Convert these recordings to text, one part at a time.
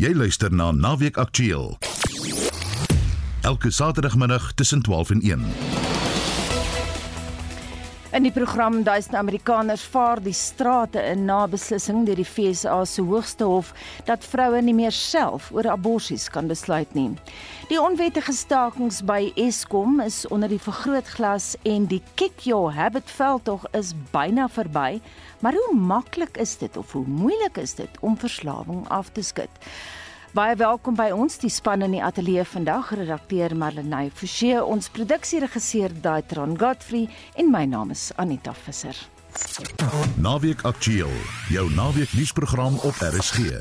Jy luister na Naweek Aktueel. Elke Saterdagmiddag tussen 12 en 1. In die program duisende Amerikaners vaar die strate in na beslissing deur die FSA se hoogste hof dat vroue nie meer self oor aborsies kan besluit nie. Die onwettige stakings by Eskom is onder die vergrootglas en die kick your habit veldtog is byna verby, maar hoe maklik is dit of hoe moeilik is dit om verslawing af te skud? Baie welkom by ons die span in die ateljee vandag redakteur Marlenae Forsie ons produksieregisseur Daitron Godfrey en my naam is Anita Visser. Naweek Aktueel, jou naweek nuusprogram op RSG.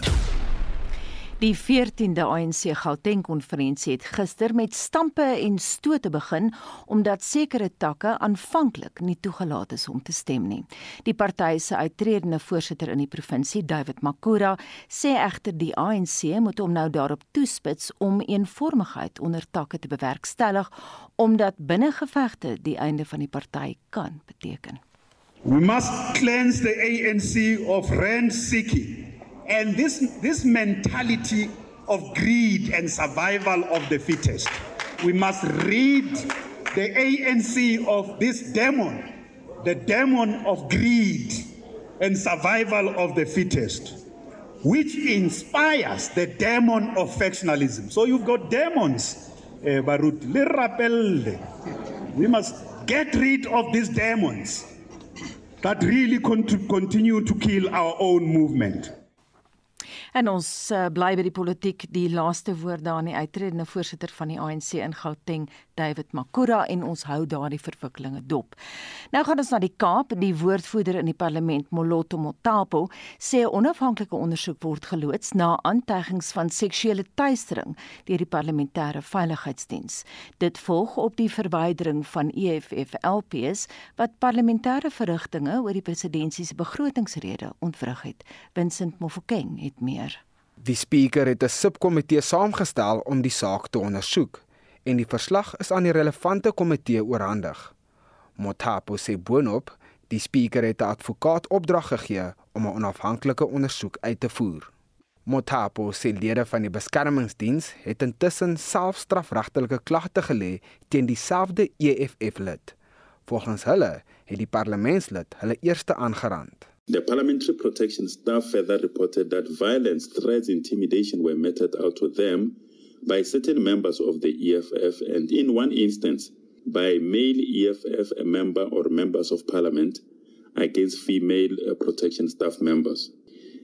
Die 14de ANC Gauteng konferensie het gister met stampe en stote begin omdat sekere takke aanvanklik nie toegelaat is om te stem nie. Die party se uitredende voorsitter in die provinsie, David Makura, sê egter die ANC moet hom nou daarop toespits om eenvormigheid onder takke te bewerkstellig omdat binnengevegte die einde van die party kan beteken. We must cleanse the ANC of rent seeking and this, this mentality of greed and survival of the fittest. We must rid the ANC of this demon, the demon of greed and survival of the fittest, which inspires the demon of factionalism. So you've got demons, uh, Barut, we must get rid of these demons that really continue to kill our own movement. En ons uh, bly by die politiek, die laaste woord daar aan die uitredende voorsitter van die ANC in Gauteng, David Makura en ons hou daardie verwikkelinge dop. Nou gaan ons na die Kaap. Die woordvoerder in die parlement, Moloto Motapo, sê 'n onafhanklike ondersoek word geloods na aantuigings van seksuele teistering deur die parlementêre veiligheidsdiens. Dit volg op die verwydering van EFF LPs wat parlementêre verrigtinge oor die presidentsie se begrotingsrede ontwrig het. Vincent Mofokeng het meer. Die spreker het 'n subkomitee saamgestel om die saak te ondersoek en die verslag is aan die relevante komitee oorhandig. Motapo sê boonop, die spreker het 'n advokaat opdrag gegee om 'n onafhanklike ondersoek uit te voer. Motapo sê lede van die beskermingsdiens het intussen selfstrafregtelike klagte gelê teen dieselfde EFF-lid. Volgens hulle het die parlementslid hulle eerste aangerand. The parliamentary protection staff further reported that violence, threats, intimidation were meted out to them by certain members of the EFF and in one instance by male EFF member or members of parliament against female uh, protection staff members.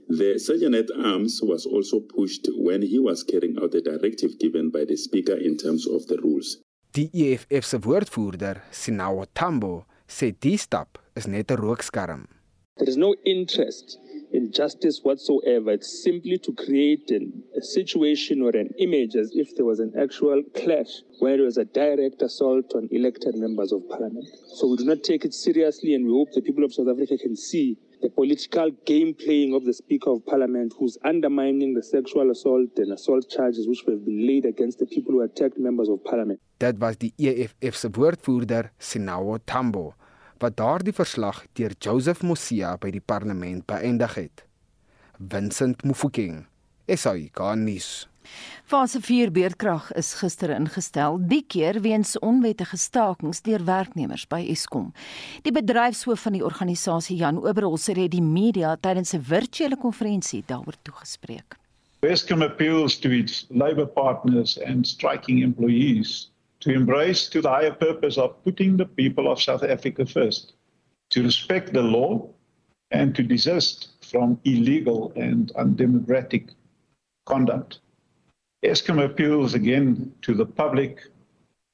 The Sergeant at Arms was also pushed when he was carrying out a directive given by the Speaker in terms of the rules. Die EFF se woordvoerder, Sinawo Tambo, sê die stap is net 'n rookskerm. There is no interest in justice whatsoever. It's simply to create an, a situation or an image as if there was an actual clash where there was a direct assault on elected members of parliament. So we do not take it seriously and we hope the people of South Africa can see the political game playing of the Speaker of Parliament who's undermining the sexual assault and assault charges which have been laid against the people who attacked members of Parliament. That was die EFF se woordvoerder Sinawo Tambo wat daardie verslag deur Joseph Mosia by die parlement beëindig het. Vincent Mufokeng, SAICanis. Fase 4 beerdkrag is gister ingestel, die keer weens onwettige stakings deur werknemers by Eskom. Die bedryfshoof van die organisasie, Jan Oberholzer, het die media tydens 'n virtuele konferensie daaroor toegespreek. Eskom appeals to its labor partners and striking employees to embrace to the higher purpose of putting the people of South Africa first, to respect the law, and to desist from illegal and undemocratic conduct. Eskom appeals again to the public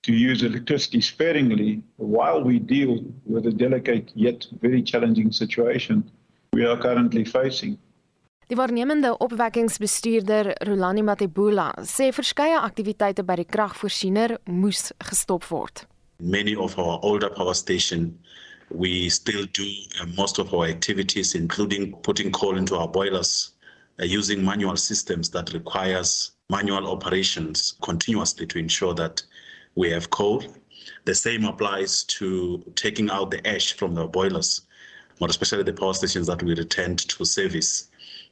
to use electricity sparingly while we deal with a delicate yet very challenging situation we are currently facing. Die waarnemende opwekkingsbestuurder Rolani Matebula sê verskeie aktiwiteite by die kragvoorsiener moes gestop word. Many of our older power station we still do uh, most of our activities including putting coal into our boilers uh, using manual systems that requires manual operations continuously to ensure that we have coal. The same applies to taking out the ash from the boilers, more especially the power stations that we returned to service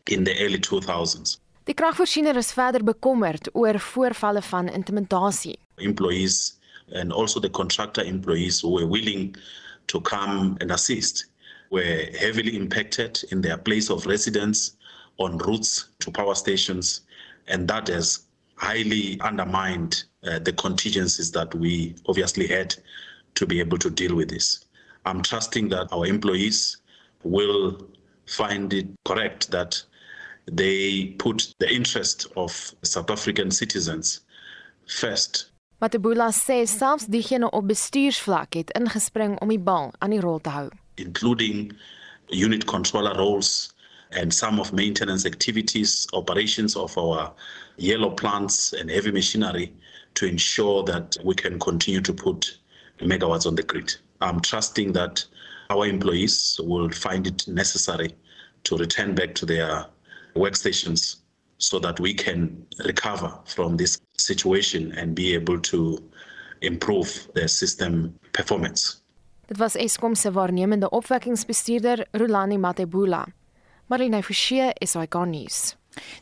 in the early 2000s. Die kragvoorsiener is verder bekommerd oor voorvalle van intimidasie. Employees and also the contractor employees who were willing to come and assist were heavily impacted in their place of residence on routes to power stations and that has highly undermined uh, the contingencies that we obviously had to be able to deal with this. I'm trusting that our employees will find it correct that they put the interest of South African citizens first. Matebula sê selfs diegene op bestuursvlak het ingespring om die bal aan die rol te hou, including unit controller roles and some of maintenance activities, operations of our yellow plants and heavy machinery to ensure that we can continue to put megawatts on the grid. I'm trusting that our employees will find it necessary to return back to their workstations so that we can recover from this situation and be able to improve the system performance. Dit was Eskom se waarnemende opwekkingsbestuurder Rulani Matebula. Marlene Forsie, SAK nuus.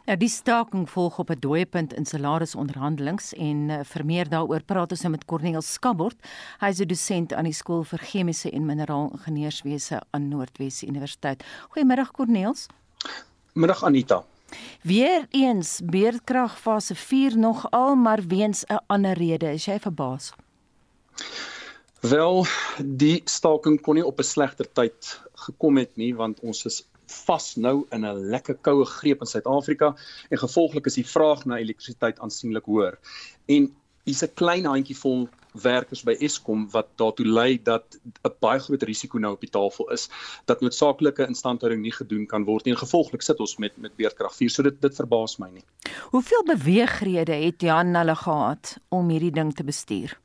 Nou die staking volg op 'n dooiepunt in salarisonderhandelings en uh, vir meer daaroor praat ons nou met Corneel Skabort. Hy is 'n dosent aan die skool vir chemiese en mineraalingenieurswese aan Noordwes Universiteit. Goeiemôre Corneels. Middag Anita. Weereens beerdkrag fase 4 nog al maar weens 'n ander rede. Is jy verbaas? Wel, die staking kon nie op 'n slegter tyd gekom het nie want ons is vas nou in 'n lekker koue greep in Suid-Afrika en gevolglik is die vraag na elektrisiteit aansienlik hoër. En hier's 'n klein handjievol werkers by Eskom wat daartoe lei dat 'n baie groot risiko nou op die tafel is dat noodsaaklike instandhouding nie gedoen kan word nie en gevolglik sit ons met met beerdkrag 4 so dit dit verbaas my nie. Hoeveel beweegrede het Jan hulle gehad om hierdie ding te bestuur?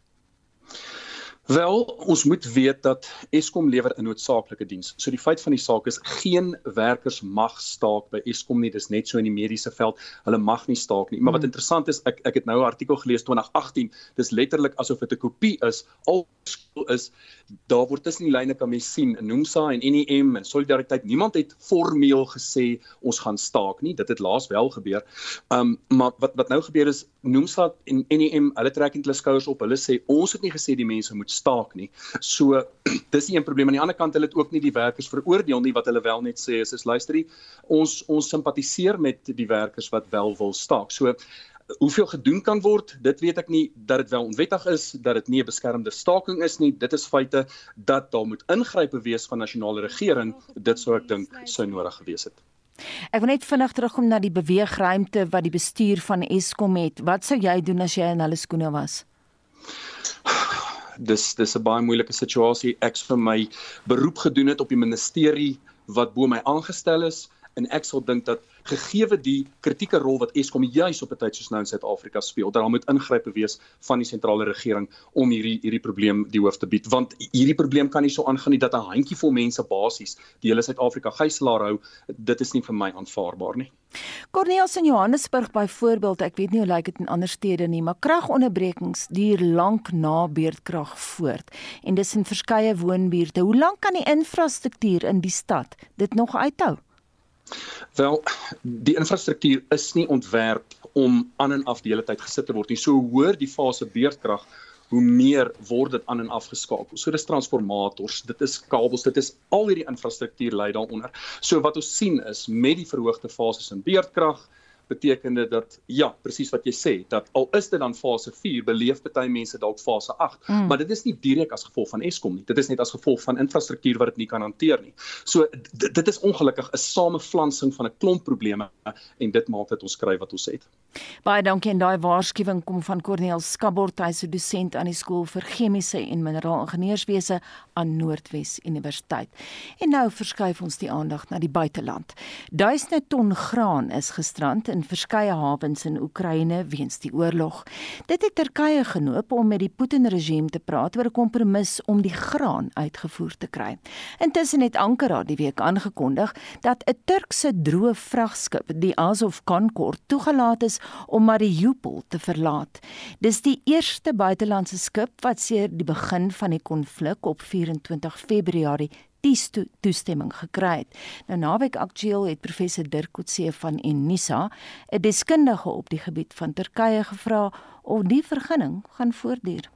Wel, ons moet weet dat Eskom lewer 'n noodsaaklike diens. So die feit van die saak is geen werkers mag staak by Eskom nie. Dis net so in die mediese veld. Hulle mag nie staak nie. Maar wat hmm. interessant is, ek ek het nou 'n artikel gelees 2018. Dis letterlik asof dit 'n kopie is. Al is daar word tussen die lyne kan mens sien Nomsa en NEM en Solidariteit niemand het formeel gesê ons gaan staak nie. Dit het laas wel gebeur. Um, maar wat wat nou gebeur is Nomsa en NEM hulle trek net hulle skouers op. Hulle sê ons het nie gesê die mense moet staak nie. So dis nie 'n probleem. Aan die ander kant hulle het ook nie die werkers veroordeel nie. Wat hulle wel net sê is is luisterie ons ons simpatiseer met die werkers wat wel wil staak. So hoeveel gedoen kan word, dit weet ek nie dat dit wel onwettig is, dat dit nie 'n beskermde staking is nie. Dit is feite dat daar moet ingrype wees van nasionale regering. Dit sou ek dink sou nodig gewees het. Ek wil net vinnig terugkom na die beweegruimte wat die bestuur van Eskom het. Wat sou jy doen as jy in hulle skoene was? Dis dis 'n baie moeilike situasie. Ek vir my beroep gedoen het op die ministerie wat bo my aangestel is en ek sal dink dat gegeewe die kritieke rol wat Eskom juis op 'n tyd soos nou in Suid-Afrika speel, dat daar moet ingrype wees van die sentrale regering om hierdie hierdie probleem die hoof te bied, want hierdie probleem kan nie so aangaan nie dat 'n handjievol mense basies die hele Suid-Afrika gijslaar hou. Dit is nie vir my aanvaarbaar nie. Cornelius in Johannesburg byvoorbeeld, ek weet nie hoe lyk dit in ander stede nie, maar kragonderbrekings duur lank na beurtkrag voort en dis in verskeie woonbuurte. Hoe lank kan die infrastruktuur in die stad dit nog uithou? Wel, die infrastruktuur is nie ontwerp om aan en af die hele tyd gesit te word nie. So hoër die fase beerdkrag, hoe meer word dit aan en af geskakel. So dis transformators, dit is kabels, dit is al hierdie infrastruktuur lê daaronder. So wat ons sien is met die verhoogde fases in beerdkrag, beteken dit dat ja, presies wat jy sê, dat al is dit dan fase 4, beleef baie mense dalk fase 8, mm. maar dit is nie direk as gevolg van Eskom nie. Dit is net as gevolg van infrastruktuur wat dit nie kan hanteer nie. So dit is ongelukkig 'n samevlansing van 'n klomp probleme en dit maak dit ons kry wat ons het. Baie dankie en daai waarskuwing kom van Corneel Skabort, hy is 'n dosent aan die skool vir chemiese en mineraalingenieurswese aan Noordwes Universiteit. En nou verskuif ons die aandag na die buiteland. Duisende ton graan is gisterand in verskeie hawens in Oekraïne weens die oorlog. Dit het Turkye genoop om met die Putin-regime te praat oor 'n kompromis om die graan uitgevoer te kry. Intussen het Ankara die week aangekondig dat 'n Turkse droë vragskip, die Azov Concorde, toegelaat is om Mariupol te verlaat. Dis die eerste buitelandse skip wat sedert die begin van die konflik op 24 Februarie die toestemming gekry het. Nou naweek aktueel het professor Dirk Coetzee van Unisa, 'n deskundige op die gebied van Turkye gevra of die vergunning gaan voortduur.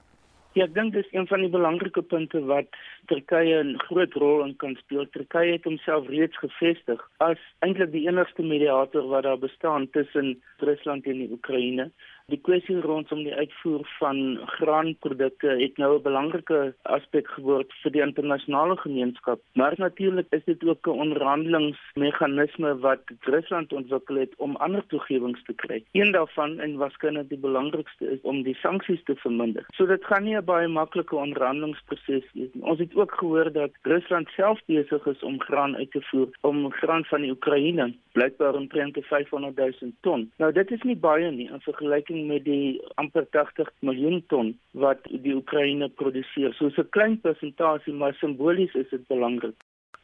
Ja, ek dink dis een van die belangrike punte wat Turkye 'n groot rol in kan speel. Turkye het homself reeds gevestig as eintlik die enigste mediator wat daar bestaan tussen Rusland en die Oekraïne. Die kwessie rondom die uitvoer van graanprodukte het nou 'n belangrike aspek geword vir die internasionale gemeenskap. Maar natuurlik is dit ook 'n onderhandelingsmeganisme wat Rusland ontwikkel het om ander toegewings te kry. Een daarvan en waarskynlik die belangrikste is om die sanksies te verminder. So dit gaan nie 'n baie maklike onderhandelingsproses wees nie. Ons het ook gehoor dat Rusland self besig is om graan uit te voer om graan van die Oekraïne blykbaar omtrent 500 000 ton. Nou dit is nie baie nie in vergelyking met die amper 80 miljoen ton wat die Oekraïne produseer. So 'n klein persentasie, maar simbolies is dit belangrik.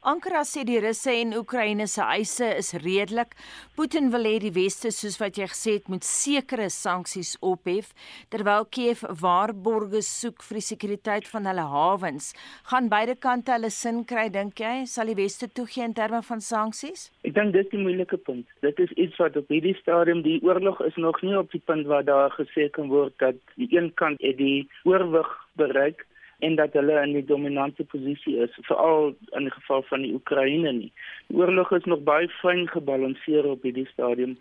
Ankara sê die Russe en Oekraïne se eise is redelik. Putin wil hê die weste, soos wat jy gesê het, moet sekere sanksies ophef terwyl Kiev waarborge soek vir die sekuriteit van hulle hawens. Gaan beide kante hulle sin kry, dink jy? Sal die weste toegee in terme van sanksies? Ek dink dis die moeilike punt. Dit is iets wat op hierdie stadium die oorlog is nog nie op die punt waar daar gesê kan word dat die een kant het die oorwig bereik en dat hulle in die dominante posisie is veral in die geval van die Oekraïne nie. Die oorlog is nog baie fyn gebalanseer op hierdie stadium.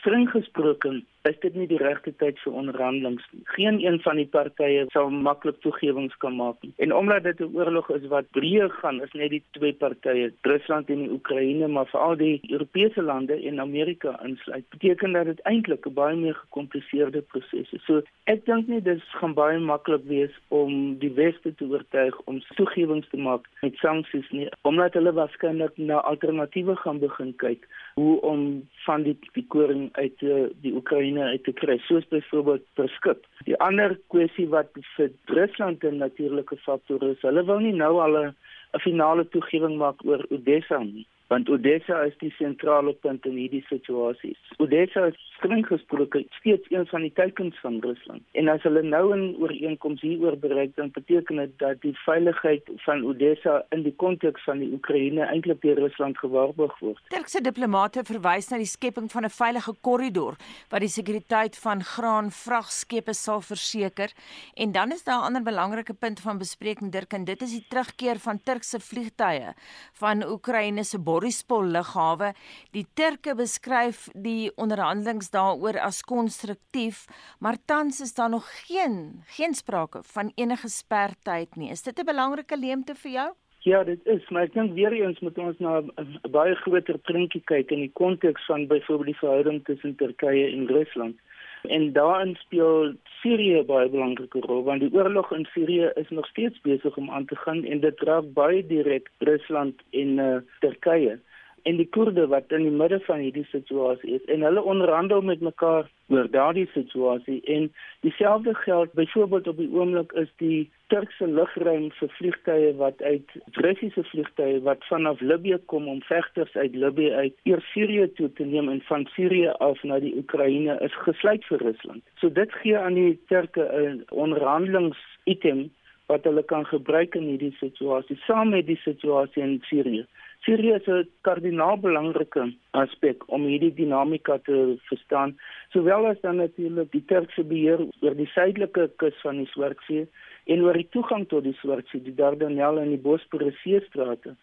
Streng gesproke is dit nie die regte tyd vir onderhandelinge nie. Geen een van die partye sal maklik toegewings kan maak nie. En omdat dit 'n oorlog is wat breër gaan, is net die twee partye, Rusland en die Oekraïne, maar veral die Europese lande en Amerika insluit, beteken dat dit eintlik 'n baie meer gekompliseerde proses is. So ek dink nie dit gaan baie maklik wees om die weste te oortuig om toegewings te maak met sanksies nie, omdat hulle waarskynlik na alternatiewe gaan begin kyk hoe om van die die koring uit die, die Oekraïne uit te kry, soos byvoorbeeld per skip. Die ander kwessie wat vir Rusland 'n natuurlike faktor is, hulle wil nie nou al 'n finale toegewing maak oor Odessa nie want Odessa is die sentrale punt in hierdie situasie. Odessa is streng gesproke steeds een van die teikens van Rusland. En as hulle nou 'n ooreenkoms hieroor bereik, dan beteken dit dat die veiligheid van Odessa in die konteks van die Oekraïne eintlik deur Rusland gewaarborg word. Turkse diplomate verwys na die skepping van 'n veilige korridor wat die sekuriteit van graan vragskepe sal verseker. En dan is daar 'n ander belangrike punt van bespreking Dirk en dit is die terugkeer van Turkse vliegtye van Oekraïne se Borispol lughawe. Die Turke beskryf die onderhandelinge daaroor as konstruktief, maar tans is daar nog geen geen sprake van enige spertyd nie. Is dit 'n belangrike leemte vir jou? Ja, dit is, maar ek dink weer eens moet ons na 'n baie groter prentjie kyk in die konteks van byvoorbeeld die verhouding tussen Turkye en Rusland. En daarin speel Sirië baie belangrike rol want die oorlog in Sirië is nog steeds besig om aan te gaan en dit raak baie direk Rusland en uh, Turkye en die Koerde wat in die midde van hierdie situasie is en hulle onderhandel met mekaar oor daardie situasie en dieselfde geld byvoorbeeld op die oomblik is die Turkse lugruim vir vliegtye wat uit Russiese vliegtye wat vanaf Libië kom om vegters uit Libië uit eers Sirië toe te neem en van Sirië af na die Oekraïne is gesluit vir Rusland. So dit gee aan die Turke 'n onderhandelingsitem wat hulle kan gebruik in hierdie situasie saam met die situasie in Sirië. Sirië is 'n kardinaal belangrike aspek om hierdie dinamika te verstaan, sowel as dan natuurlik die Turkse beheer oor die suidelike kus van die Swartsee en oor die toegang tot die Swartsee, die Dardanelle en die Bosporus seestrate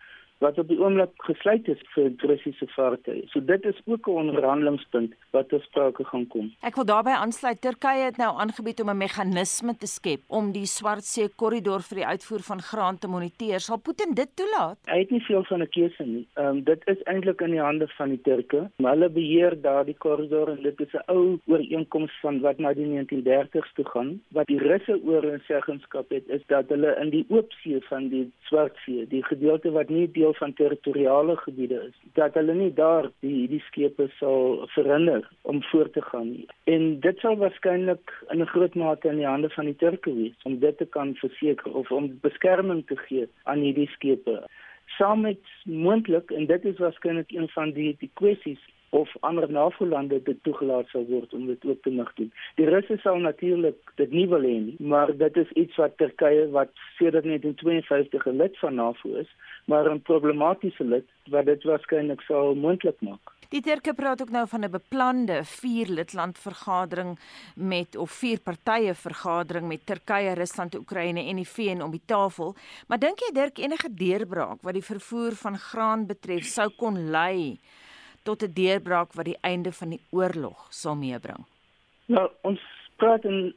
wat op die oomblik gesluit is vir Russiese vaartuie. So dit is ook 'n onderhandelingspunt wat ter sprake gaan kom. Ek wil daarbey aansluit. Turkye het nou aangebied om 'n meganisme te skep om die Swartsee korridor vir die uitvoer van graan te moniteer. Sal Putin dit toelaat? Hy het nie veel van 'n keuse nie. Ehm um, dit is eintlik in die hande van die Turke. Maar hulle beheer daardie korridor en dit is 'n ou ooreenkoms van wat na die 1930s toe gaan. Wat die Russe oor in seggenskap het is dat hulle in die oop see van die Swartsee, die gedeelte wat nie deel van territoriale gebiede is dat hulle nie daar die hierdie skepe sal verhinder om voort te gaan nie. En dit sal waarskynlik in 'n groot mate in die hande van die Turke wees om dit te kan verseker of om beskerming te gee aan hierdie skepe. Saam met moontlik en dit is waarskynlik een van die die kwessies of ander NAVO-lande dit toegelaat sal word om dit ook te mag doen. Die Russe sal natuurlik dit nie wil hê nie, maar dit is iets wat Turkye wat sedert 1952 'n lid van NAVO is, maar 'n problematiese lid wat dit waarskynlik sal moontlik maak. Die Turke praat ook nou van 'n beplande vier lidland vergadering met of vier partye vergadering met Turkye, Rusland, Oekraïne en die VN om die tafel. Maar dink jy Dirk enige deurbraak wat die vervoer van graan betref sou kon lei tot 'n deurbraak wat die einde van die oorlog sal meebring? Nou, ons praat in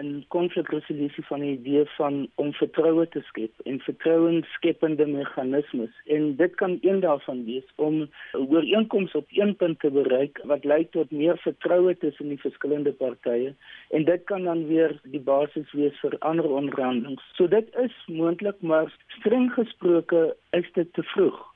in konflikresolusie van die idee van om vertroue te skep en vertrouensskepende meganismes. En dit kan een daarvan wees om ooreenkomste op een punt te bereik wat lei tot meer vertroue tussen die verskillende partye. En dit kan dan weer die basis wees vir ander onderhandelinge. So dit is moontlik maar streng gesproke is dit te vroeg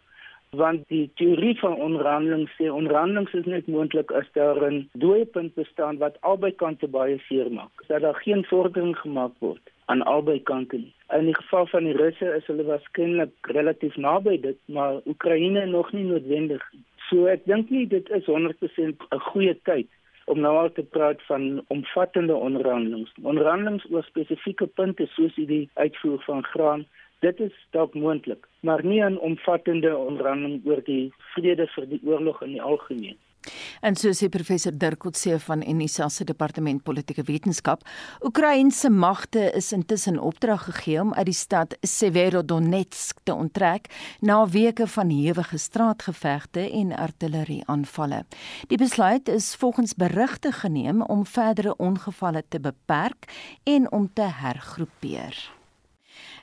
want die teorie van onderhandeling sê onderhandeling is net moontlik as daar 'n dooiepunt bestaan wat albei kante baie seer maak. Dat daar geen vordering gemaak word aan albei kante nie. In die geval van die Russe is hulle waarskynlik relatief naby dit, maar Oekraïne nog nie noodwendig. So ek dink nie dit is 100% 'n goeie tyd om nou al te praat van omvattende onderhandelings. Onderhandelings oor spesifieke punte soos die uitvoer van graan Dit is dalk moontlik, maar nie 'n omvattende onderhandeling oor die vrede vir die oorlog in die algemeen. En so sê professor Dirk Kotse van Unisa se departement politieke wetenskap, Oekraïense magte is intussen opdrag gegee om uit die stad Severodonetsk te onttrek na weke van hewige straatgevegte en artillerieaanvalle. Die besluit is volgens berigte geneem om verdere ongevalle te beperk en om te hergroepeer.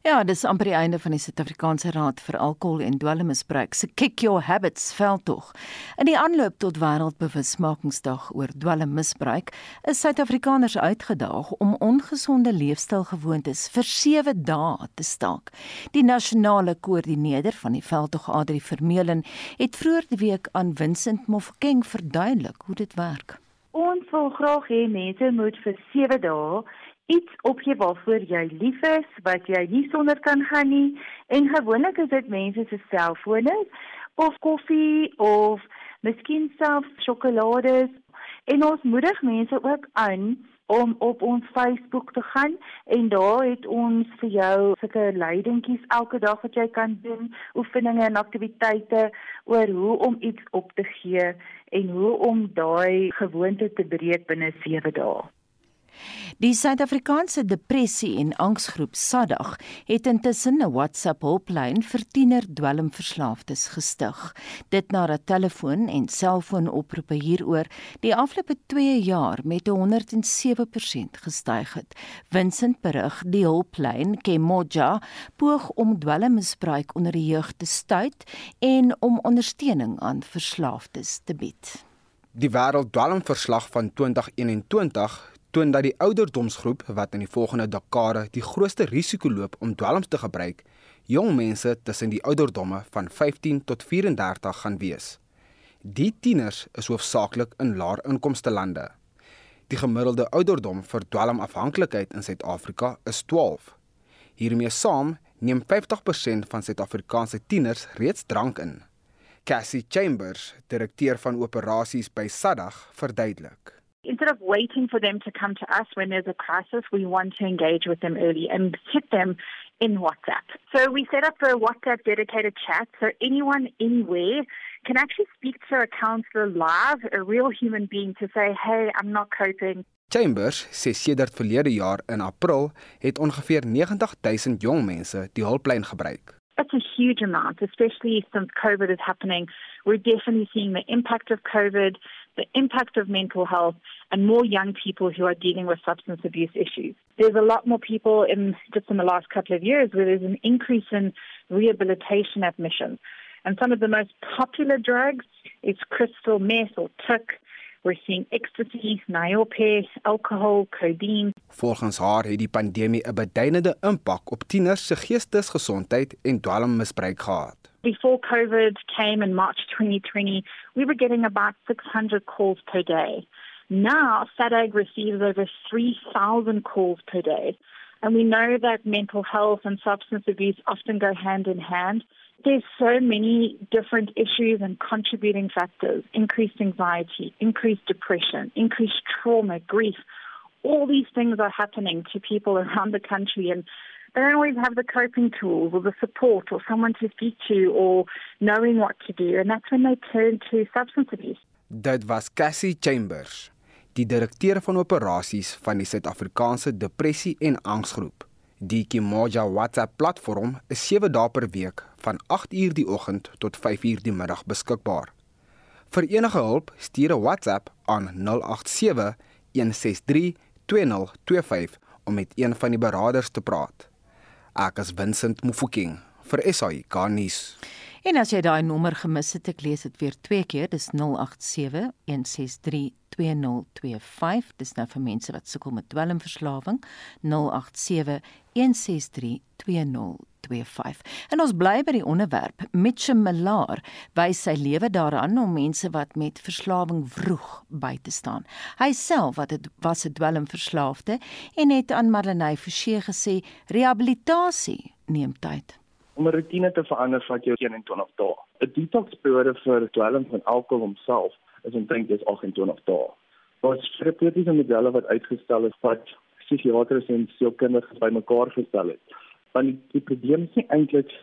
Ja, dis amper die einde van die Suid-Afrikaanse Raad vir Alkohol en Dwelmmisbruik se Kick Your Habits veldtog. In die aanloop tot Wêreldbewusmakingsdag oor dwelmmisbruik, is Suid-Afrikaners uitgedaag om ongesonde leefstylgewoontes vir 7 dae te staak. Die nasionale koördineerder van die veldtog, Adri Vermeulen, het vroeër die week aan Vincent Mofokeng verduidelik hoe dit werk. Ons wil graag hê mense moet vir 7 dae iets opgee waarvoor jy lief is, wat jy nie sonder kan gaan nie. En gewoonlik is dit mense se selfone of koffie of miskien self sjokolade. En ons moedig mense ook aan om op ons Facebook te gaan en daar het ons vir jou sulke leidingkies elke dag wat jy kan doen, oefeninge en aktiwiteite oor hoe om iets op te gee en hoe om daai gewoonte te breek binne 7 dae. Die Suid-Afrikaanse Depressie en Angsgroep SADAG het intussen 'n WhatsApp hulplyn vir tiener dwelmverslaafdes gestig. Dit nadat telefoon en selfoonoproepe hieroor die afgelope 2 jaar met 107% gestyg het. Vincent berig die hulplyn Kemoja poog om dwelmmisbruik onder die jeug te stuit en om ondersteuning aan verslaafdes te bied. Die wêrelddwelmverslag van 2021 toon dat die ouderdomsgroep wat in die volgende dekade die grootste risiko loop om dwelms te gebruik, jong mense tussen die ouderdomme van 15 tot 34 gaan wees. Die tieners is hoofsaaklik in laer inkomste lande. Die gemiddelde ouderdom vir dwelmafhanklikheid in Suid-Afrika is 12. Hiermee saam neem 50% van Suid-Afrikaanse tieners reeds drank in. Cassie Chambers, direkteur van operasies by SADAG, verduidelik. Instead of waiting for them to come to us when there's a crisis, we want to engage with them early and hit them in WhatsApp. So we set up a WhatsApp dedicated chat so anyone anywhere can actually speak to a counselor live, a real human being to say, "Hey, I'm not coping." Chambers sê sedert verlede jaar in April het ongeveer 90000 jong mense die hulplyn gebruik. It's a huge amount, especially since COVID is happening. We're definitely seeing the impact of COVID the impact of mental health, and more young people who are dealing with substance abuse issues. There's a lot more people in just in the last couple of years where there's an increase in rehabilitation admissions. And some of the most popular drugs is crystal meth or tuk. We're seeing ecstasy, niope, alcohol, codeine. Volgens haar het die pandemie 'n beduidende impak op tieners se geestesgesondheid en dwelmmisbruik gehad. Before COVID came in March 2020, we were getting about 600 calls per day. Now, SADAG receives over 3,000 calls per day. And we know that mental health and substance abuse often go hand in hand. There's so many different issues and contributing factors increased anxiety, increased depression, increased trauma, grief. All these things are happening to people around the country, and they don't always have the coping tools or the support or someone to speak to or knowing what to do. And that's when they turn to substance abuse. Dit was Cassie Chambers, die direkteur van operasies van die Suid-Afrikaanse Depressie en Angsgroep. Die Kimoja WhatsApp platform is 7 dae per week van 8uur die oggend tot 5uur die middag beskikbaar. Vir enige hulp, stuur 'n WhatsApp aan 087 163 2025 om met een van die beraders te praat. Ek is Vincent Mufokeng vir SAI Garnis. En as jy daai nommer gemis het, ek lees dit weer twee keer, dis 087 163 2025. Dis nou vir mense wat sukkel met dwelmverslawing. 087 163 2025. En ons bly by die onderwerp. Mitchell Melaar wys sy lewe daaraan om mense wat met verslawing vroeg by te staan. Hy self wat het, was 'n dwelmverslaafde en het aan Marlenae Forsie gesê rehabilitasie neem tyd. Om 'n rotine te verander vat jou 21 dae. 'n Detox periode vir dwelm van alkohol homself is omtrent dis 28 dae. Daar's terapeutiese modelle wat uitgestel is wat psigiaters en sielkundiges bymekaar gestel het. Want die, die probleem is nie eintlik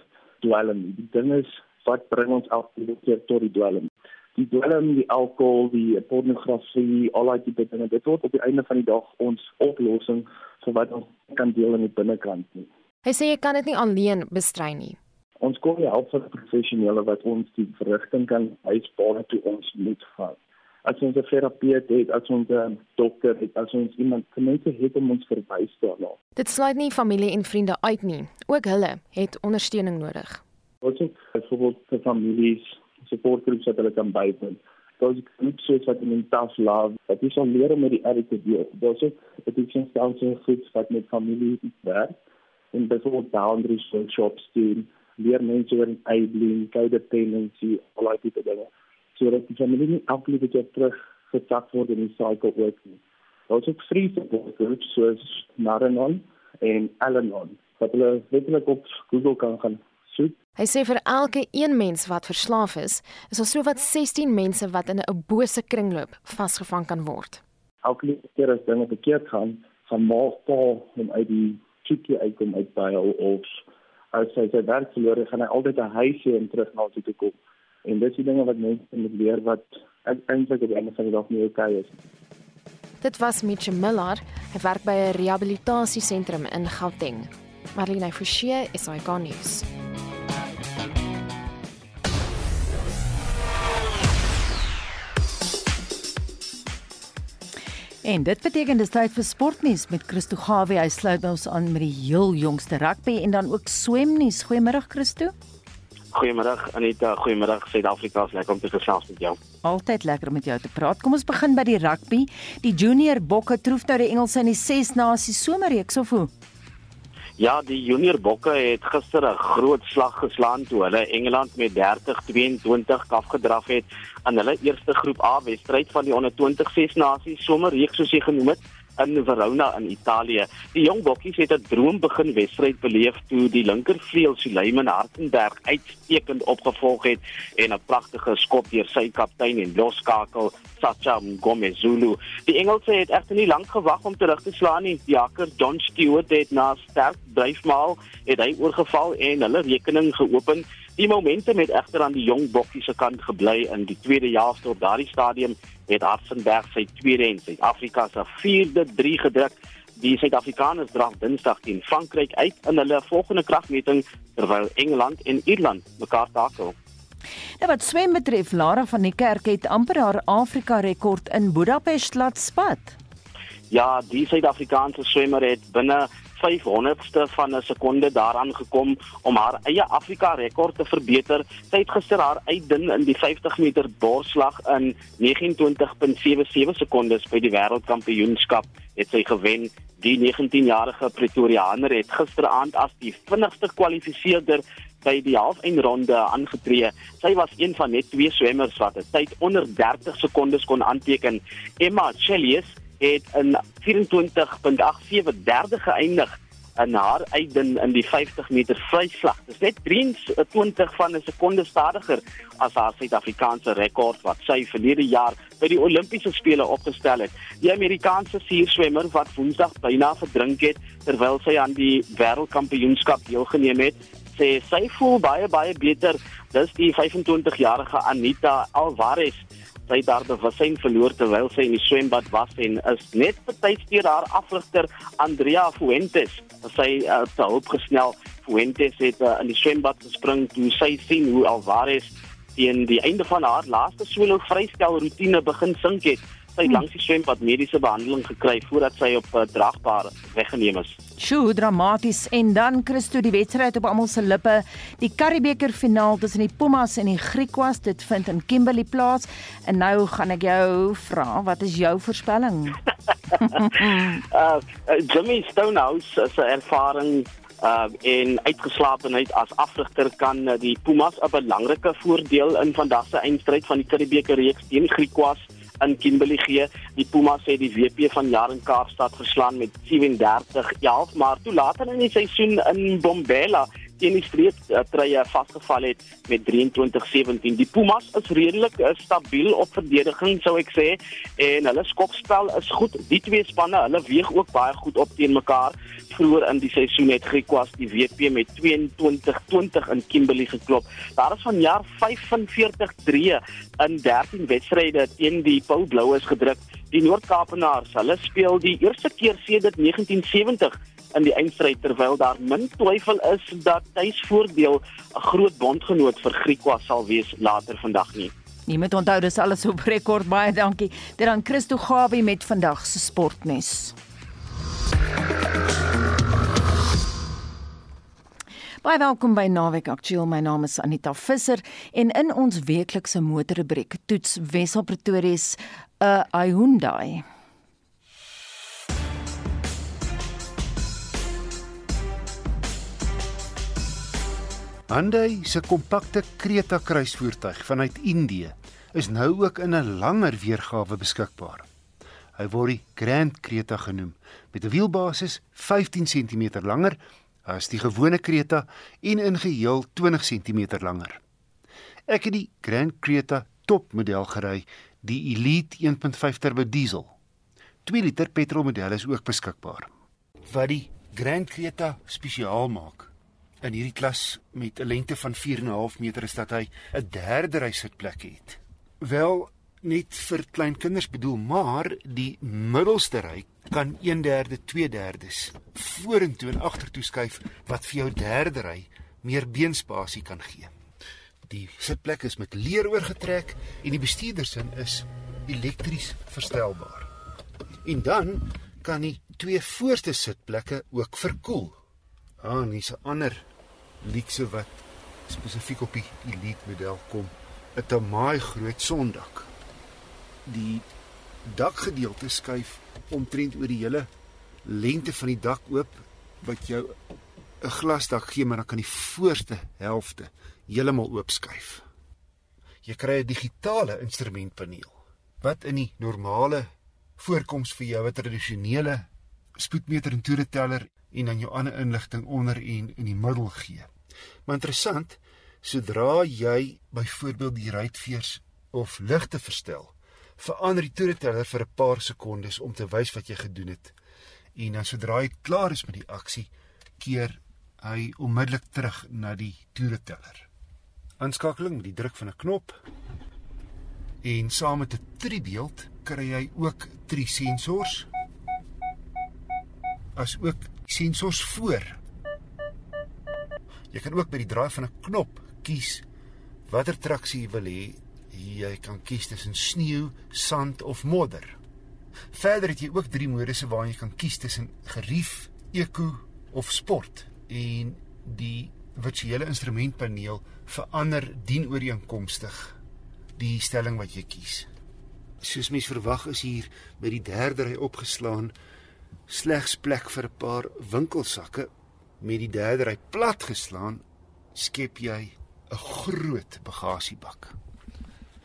dwelm nie. Die ding is wat bring ons elke keer tot die dwelm? Die dwelm, die alkohol, die pornografie, al daai tipe dinge, dit word op die einde van die dag ons oplossing vir wat ons kan deel in die binnekant nie. Hy sê jy kan dit nie alleen bestry nie. Ons kom die help van professionele wat ons die verrigting kan uitbaar toe ons moet vat as ons 'n terapeut het, as ons 'n dokter het, as ons iemand tenminste het om ons verwys daarna. Dit sluit nie familie en vriende uit nie. Ook hulle het ondersteuning nodig. Ons het byvoorbeeld vir families supportgroeps wat hulle kan bywoon. Daar's groepe soos wat in Tough Love, wat is om leer om met die deel. Daar's ook addiction counseling groeps wat met familie werk en byvoorbeeld boundaries workshops doen, leer mense oor enabling, codependency, al daai tipe dinge sodat die familie nie elke keer terug getak word in die cycle ook nie. Daar's ook free support groups soos Naranon en Alanon wat hulle letterlik op Google kan gaan soek. Hy sê vir elke een mens wat verslaaf is, is daar sowat 16 mense wat in 'n bose kringloop vasgevang kan word. Elke keer as dinge verkeerd gaan, gaan maak pa hom uit die chickie uitkom uit by of as hy sy werk verloor, gaan hy altyd 'n huis hê om terug na toe te kom. En dis die dinge wat mense moet leer wat eintlik op die einde van die dag nie oukei is. Dit was Mitch Miller. Hy werk by 'n rehabilitasiesentrum in Gauteng. Marlene Forsie is hy gaan nuus. En dit beteken dis tyd vir sportnuus met Christo Gawie. Hy sluit ons aan met die heel jongste rugby en dan ook swemnuus. Goeiemôre Christo. Goeiemôre Anita, goeiemôre Suid-Afrika. Lekker om te gesels met jou. Altyd lekker om met jou te praat. Kom ons begin by die rugby. Die junior bokke troef nou die Engelse in die 6 nasies somerreeks of hoe? Ja, die junior bokke het gister 'n groot slag geslaan toe hulle Engeland met 30-22 afgedraf het aan hulle eerste groep A wedstryd van die onder 20 6 nasies somerreeks soos jy genoem het in Verona in Italië. Die jong bokkies het 'n droom begin wedstryd beleef toe die linkervleuel Suleiman Hartenberg uitstekend opgevolg het en 'n pragtige skop deur sy kaptein en loskakel Sacha Ngomezulu. Die Engelse het egter nie lank gewag om terug te slaan nie. Die hakker John Stewart het na sterk dryfmaal het hy oorgeval en hulle rekening geopen. Die momentum het egter aan die jong bokkies se kant gebly in die tweede helfte op daardie stadium het Hartzenberg sy tweede en Suid-Afrika se vierde 3 gedruk. Die Suid-Afrikaners draf Dinsdag teen Frankryk uit in hulle volgende kragmeting terwyl Engeland en Ierland mekaar takel. Nou wat swem betref, Lara van die Kerk het amper haar Afrika rekord in Budapest laat spat. Ja, die Suid-Afrikaanse swemmer het binne 500ste van 'n sekonde daaraan gekom om haar eie Afrika rekord te verbeter. Sy het gister haar uitdin in die 50 meter borsslag in 29.77 sekondes by die wêreldkampioenskap het sy gewen. Die 19-jarige Pretoriaaner het gisteraand as die vinnigste kwalifiseerder by die halfeindronde aangetree. Sy was een van net twee swemmers wat 'n tyd onder 30 sekondes kon aanteken. Emma Chelius het in 24.87 derde geëindig in haar uitdin in die 50 meter vryslag. Dit is net 23 van 'n sekonde stadiger as haar Suid-Afrikaanse rekord wat sy verlede jaar by die Olimpiese spele opgestel het. Die Amerikaanse suurswemmer wat Woensdag byna verdrink het terwyl sy aan die wêreldkampioenskap deelgeneem het, sê sy voel baie baie beter. Dis die 25-jarige Anita Alvarez sy daar bewussyn verloor terwyl sy in die swembad was en is net betydsteur haar afrigter Andrea Fuentes. Sy uh, te hulp gesnel. Fuentes het uh, in die swembad gespring toe sy sien hoe Alvarez teen die einde van haar laaste solo vrystel roetine begin sink het sy het langs die swembad mediese behandeling gekry voordat sy op uh, dragbaar weggeneem is. Sjoe, dramaties en dan Christo die wedstryd op almal se lippe. Die Karibeker finaal tussen die Pumas en die Griquas, dit vind in Kimberley plaas. En nou gaan ek jou vra, wat is jou voorspelling? uh, uh, Jimmy Stonehouse se ervaring uh en uitgeslaapenheid as afrigter kan uh, die Pumas 'n belangrike voordeel in vandag se eindstryd van die Karibeker reeks teen die Griquas in Kimberley gee. Die Pumas het die WP van Jaren Kaapstad geslaan met 37-11, maar toe later in die seisoen in Bombela teen die streep uh, treye vasgeval het met 23-17. Die Pumas is redelik uh, stabiel op verdediging sou ek sê en hulle skopspel is goed. Die twee spanne, hulle weeg ook baie goed op teen mekaar. Vroeger in die seisoen het Griquas die WP met 22-20 in Kimberley geklop. Daar is van jaar 45-3 in 13 wedstryde teen die Paul Blouers gedruk. Die Noord-Kaapenaars, hulle speel die eerste keer sedert 1970 in die eindstryd terwyl daar min twyfel is dat tuisvoordeel 'n groot bondgenoot vir Griekwa sal wees later vandag nie. Nie met onthou dis alles op rekord baie dankie. Dit dan Christo Gawie met vandag se sportnes. Baie welkom by Naweek Aktueel. My naam is Anita Visser en in ons weeklikse motorrubriek toets Wessel Pretoria se 'n Hyundai. Hyundai se kompakte Creta kruisvoertuig vanuit Indië is nou ook in 'n langer weergawe beskikbaar. Hy word die Grand Creta genoem met 'n wielbasis 15 cm langer as die gewone Creta en in geheel 20 cm langer. Ek het die Grand Creta topmodel gery, die Elite 1.5 turbo diesel. 2 liter petrolmodel is ook beskikbaar. Wat die Grand Creta spesiaal maak in hierdie klas met 'n lengte van 4.5 meter is dat hy 'n derde ry sitplek het. Wel net vir klein kinders bedoel, maar die middelste ry kan 1/3, 2/3 vorentoe en agtertoe skuif wat vir jou derde ry meer beenspasie kan gee. Die sitplek is met leer oorgetrek en die bestuurdersin is elektries verstelbaar. En dan kan die twee voorste sitplekke ook verkoel. Ah, en hier's 'n ander luukse wat spesifiek op die Elite model kom, 'n tamaai groot sondak. Die dakgedeelte skuif omtrent oor die hele lengte van die dak oop wat jou 'n glasdak gee, maar dan kan die voorste helfte heeltemal oop skuif. Jy kry 'n digitale instrumentpaneel wat in die normale voorkoms vir jou 'n tradisionele spoedmeter en toereteller en dan jou ander inligting onder en in die middel gee. Maar interessant, sodra jy byvoorbeeld die ruitveers of ligte verstel, verander die toereteller vir 'n paar sekondes om te wys wat jy gedoen het. En dan sodra jy klaar is met die aksie, keer hy onmiddellik terug na die toereteller. Aanskakeling met die druk van 'n knop. En saam met 'n tribeeld kry jy ook drie sensors. As ook sensors voor. Jy kan ook by die draai van 'n knop kies watter traksie jy wil hê. Jy kan kies tussen sneeu, sand of modder. Verder het jy ook drie modusse waarin jy kan kies tussen gerief, eko of sport. En die virtuele instrumentpaneel verander dienooreenkomstig die stelling wat jy kies. Soos mens verwag is hier by die derde ry opgeslaan slegs plek vir 'n paar winkelsakke met die derde ry plat geslaan skep jy 'n groot bagasiebak.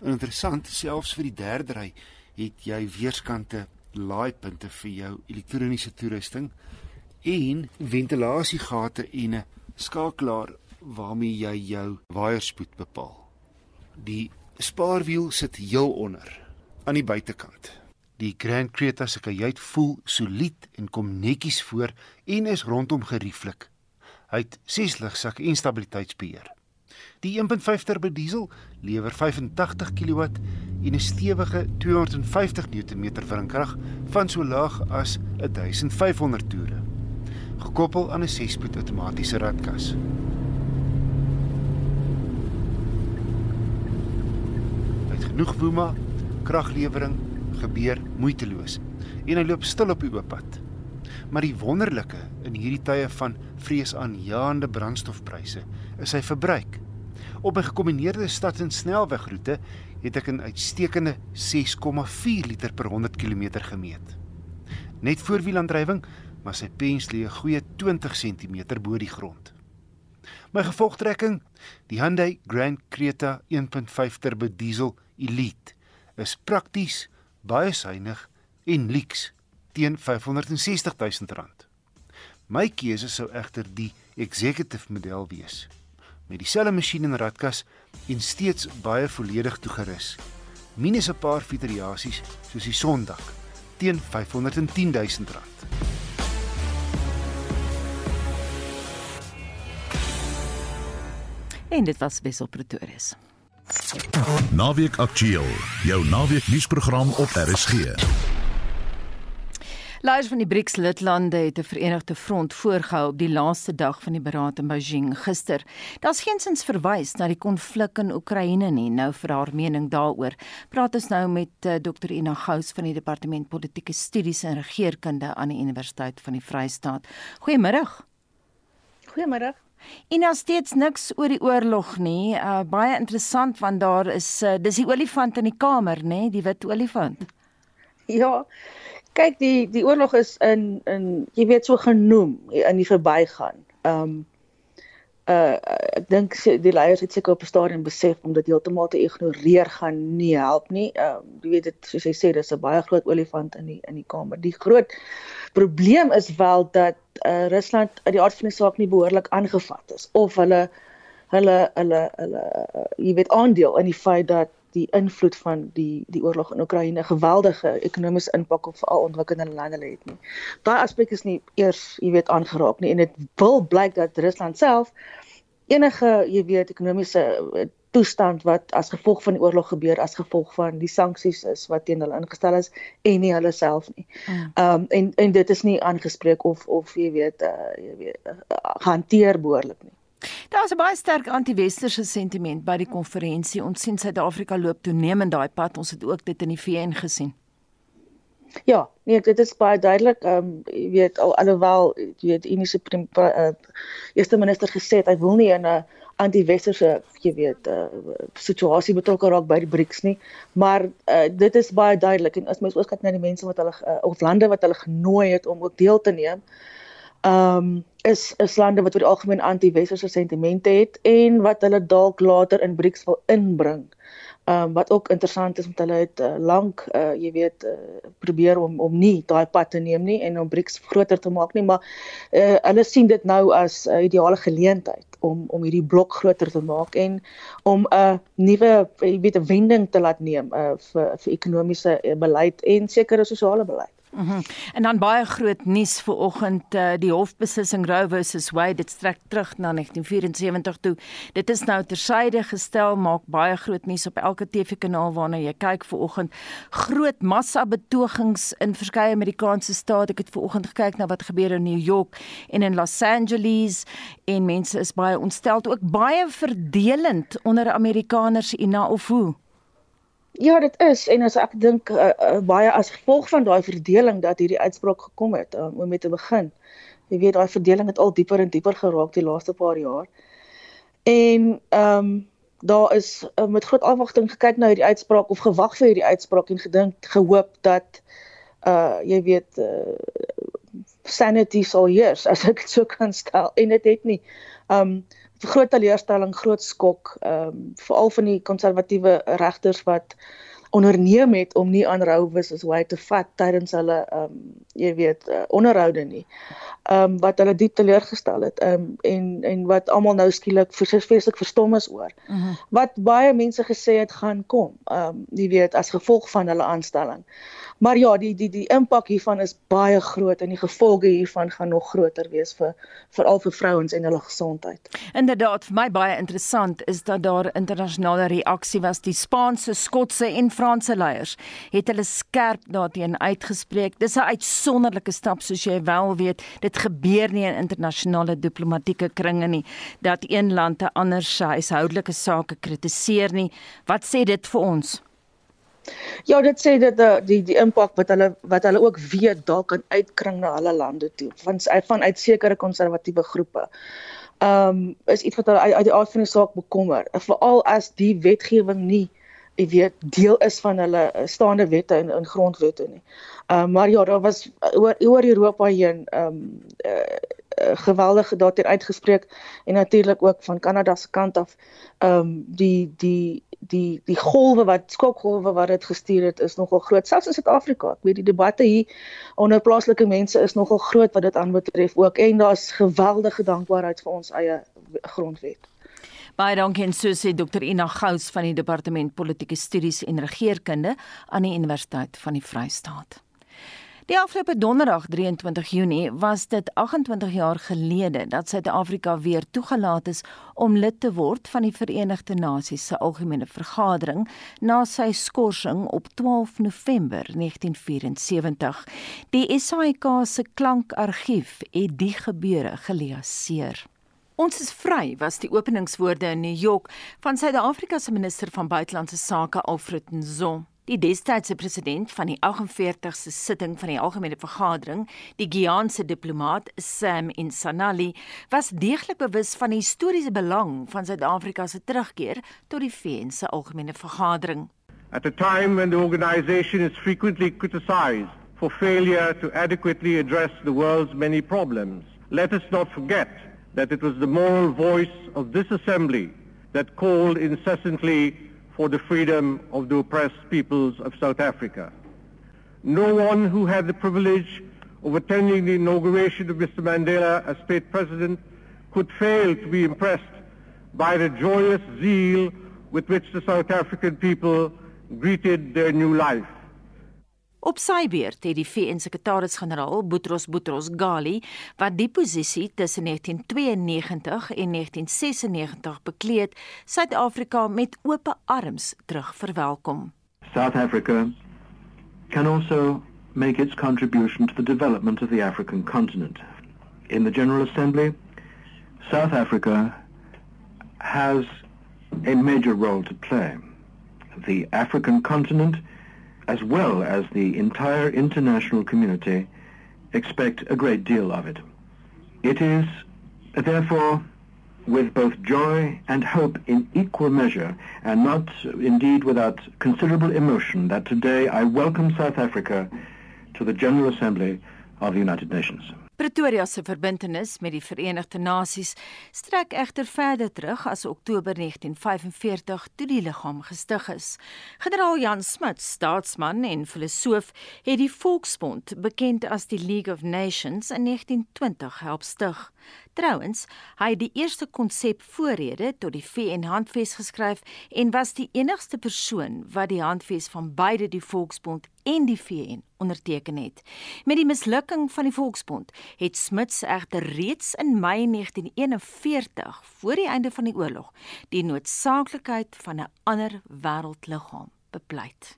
Interessant, selfs vir die derde ry het jy weerskante laaipunte vir jou elektroniese toerusting en ventilasiegate en 'n skakelaar waarmee jy jou waierspoed bepaal. Die spaarwiel sit heel onder aan die buitekant. Die Grand Creta se kajuit voel solied en kom netjies voor en is rondom gerieflik. Hy het 6 ligsakke en stabiliteitsbeheer. Die 1.5 turbo diesel lewer 85 kW en 'n stewige 250 Nm wrinkrag van so laag as 1500 toere, gekoppel aan 'n 6-spoed outomatiese ratkas. Met genoeg woema, kraglewering gebeur moeiteloos en hy loop stil op die oop pad. Maar die wonderlike in hierdie tye van vreesaanjaende brandstofpryse is sy verbruik. Op 'n gekombineerde stad- en snelwegroete het ek 'n uitstekende 6,4 liter per 100 km gemeet. Net voorwielaandrywing, maar sy pens lê 'n goeie 20 cm bo die grond. My gevolgtrekking, die Hyundai Grand Creta 1.5 turbo diesel Elite, is prakties, baie suiwig en lyks teen R560 000. My keuse sou egter die executive model wees met dieselfde masjien en ratkas en steeds baie volledig toegerus. Minus 'n paar fietsriasies soos die Sondag teen R510 000. En dit was Wessel Pretorius. Naweek Aktueel, jou naweek nuusprogram op RSG. Leiers van die BRICS-lidlande het 'n verenigde front voorgehou op die laaste dag van die beraad in Beijing gister. Daar's geensins verwys na die konflik in Oekraïne nie. Nou vir haar mening daaroor, praat ons nou met uh, Dr. Ina Gous van die Departement Politieke Studies en Regeringskunde aan die Universiteit van die Vrystaat. Goeiemôre. Goeiemôre. En nou steeds niks oor die oorlog nie. Uh, baie interessant want daar is uh, dis die olifant in die kamer, nê, die wit olifant. Ja kyk die die oorlog is in in jy weet so genoem in die verbygaan. Ehm um, uh ek dink die leiers het seker op 'n stadium besef om dit heeltemal te ignoreer gaan nie help nie. Ehm um, jy weet dit soos hy sê dis 'n baie groot olifant in die in die kamer. Die groot probleem is wel dat uh Rusland uit die aard van die saak nie behoorlik aangevat is of hulle hulle hulle hulle uh, jy weet aandeel in die feit dat die invloed van die die oorlog in Oekraïne geweldige ekonomiese impak op veral ontwikkelde lande het nie. Daai aspek is nie eers, jy weet, aangeraak nie en dit wil blyk dat Rusland self enige, jy weet, ekonomiese eh, toestand wat as gevolg van die oorlog gebeur as gevolg van die sanksies is wat teen hulle ingestel is en nie hulle self nie. Mm. Ehm um, en en dit is nie aangespreek of of jy weet uh, jy weet uh, hanteer behoorlik nie. Daar's 'n baie sterk anti-westerse sentiment by die konferensie. Ons sien Suid-Afrika loop toenemend daai pad. Ons het ook dit in die VN gesien. Ja, nee, dit is baie duidelik. Ehm um, jy weet al alhoewel jy weet Unie se uh, eerste minister gesê het hy wil nie in 'n anti-westerse jy weet uh, situasie betrokke raak by die BRICS nie, maar uh, dit is baie duidelik en as mens ook kyk na die mense wat hulle uh, of lande wat hulle genooi het om ook deel te neem, ehm um, is is lande wat oor die algemeen anti-westerse sentimente het en wat hulle dalk later in BRICS wil inbring. Ehm um, wat ook interessant is met hulle het uh, lank uh, jy weet uh, probeer om om nie daai pad te neem nie en om BRICS groter te maak nie, maar uh, hulle sien dit nou as 'n uh, ideale geleentheid om om hierdie blok groter te maak en om 'n uh, nuwe jy weet 'n wending te laat neem uh, vir vir ekonomiese beleid en sekere sosiale beleid. Mm -hmm. En dan baie groot nuus vir oggend uh, die hofbeslissing Roe versus Wade dit strek terug na 1974 toe. Dit is nou tersyde gestel maak baie groot nuus op elke TV-kanaal waarna jy kyk vir oggend. Groot massa betogings in verskeie Amerikaanse state. Ek het ver oggend gekyk na wat gebeur in New York en in Los Angeles en mense is baie ontstel ook baie verdelend onder Amerikaners ina of hoe. Ja, dit is en as ek dink uh, uh, baie as gevolg van daai verdeling dat hierdie uitspraak gekom het um, om mee te begin. Jy weet daai verdeling het al dieper en dieper geraak die laaste paar jaar. En ehm um, daar is uh, met groot afwagting gekyk na hierdie uitspraak of gewag vir hierdie uitspraak en gedink gehoop dat uh jy weet uh, sanity sal heers as ek dit so kan stel en dit het nie. Ehm um, groot teleurstelling, groot skok, ehm um, veral van die konservatiewe regters wat onderneem het om nie aan Rowes as hy te vat tydens hulle ehm um, jy weet uh, onderhoude nie. Ehm um, wat hulle diep teleurgestel het. Ehm um, en en wat almal nou skielik verskriklik verstom is oor. Uh mhm. -huh. Wat baie mense gesê het gaan kom. Ehm um, jy weet as gevolg van hulle aanstelling. Maar ja, die die die impak hiervan is baie groot en die gevolge hiervan gaan nog groter wees vir veral vir vrouens en hulle gesondheid. Inderdaad, vir my baie interessant is dat daar internasionale reaksie was. Die Spaanse, Skotse en Franse leiers het hulle skerp daarteen uitgespreek. Dis 'n uitsonderlike stap soos jy wel weet. Dit gebeur nie in internasionale diplomatieke kringe nie dat een land 'n ander se huishoudelike sake kritiseer nie. Wat sê dit vir ons? Ja, dit sê dat die die, die impak wat hulle wat hulle ook weet dalk kan uitkring na hulle lande toe van van uit sekere konservatiewe groepe. Ehm um, is iets wat hulle uit, uit die aard van die saak bekommer, veral as die wetgewing nie jy weet deel is van hulle eh, staande wette en in grondwette nie. Ehm um, maar ja, daar was oor oor Europa heen ehm um, uh, geweldig daartoe uitgespreek en natuurlik ook van Kanada se kant af ehm um, die die die die golwe wat skokgolwe wat dit gestuur het is nogal groot selfs in Suid-Afrika. Ek weet die debatte hier onder plaaslike mense is nogal groot wat dit aanbetref ook en daar's geweldige dankbaarheid vir ons eie grondwet. Baie dankie en so sê Dr Ina Gous van die Departement Politieke Studies en Regeringskunde aan die Universiteit van die Vrystaat. Die afgelope donderdag 23 Junie was dit 28 jaar gelede dat Suid-Afrika weer toegelaat is om lid te word van die Verenigde Nasies se Algemene Vergadering na sy skorsing op 12 November 1974. Die SAIK se klankargief het die gebeure geleaseer. Ons is vry was die openingswoorde in New York van Suid-Afrika se minister van buitelandse sake Alfred Nzo. Die destydse president van die 48ste sitting van die algemene vergadering, die Ghanese diplomaat Sam Insanali, was deeglik bewus van die historiese belang van Suid-Afrika se terugkeer tot die VN se algemene vergadering. At a time when the organization is frequently criticized for failure to adequately address the world's many problems, let us not forget that it was the moral voice of this assembly that called incessantly for the freedom of the oppressed peoples of South Africa. No one who had the privilege of attending the inauguration of Mr. Mandela as state president could fail to be impressed by the joyous zeal with which the South African people greeted their new life. Op sy beurt het die VN-sekretaris-generaal Boutros Boutros Ghali, wat die posisie tussen 1992 en 1996 bekleed, Suid-Afrika met oop arms terug verwelkom. South Africa can also make its contribution to the development of the African continent. In the General Assembly, South Africa has a major role to play. The African continent as well as the entire international community, expect a great deal of it. It is, therefore, with both joy and hope in equal measure, and not indeed without considerable emotion, that today I welcome South Africa to the General Assembly of the United Nations. Pretoria se verbintenis met die Verenigde Nasies strek egter verder terug as Oktober 1945 toe die liggaam gestig is. Generaal Jan Smuts, staatsman en filosoof, het die Volksbond, bekend as die League of Nations, in 1920 help stig. Trouwens, hy het die eerste konsep voorrede tot die VN handves geskryf en was die enigste persoon wat die handves van beide die Volksbond en die VN onderteken het. Met die mislukking van die Volksbond het Smuts egter reeds in Mei 1941, voor die einde van die oorlog, die noodsaaklikheid van 'n ander wêreldliggaam bepleit.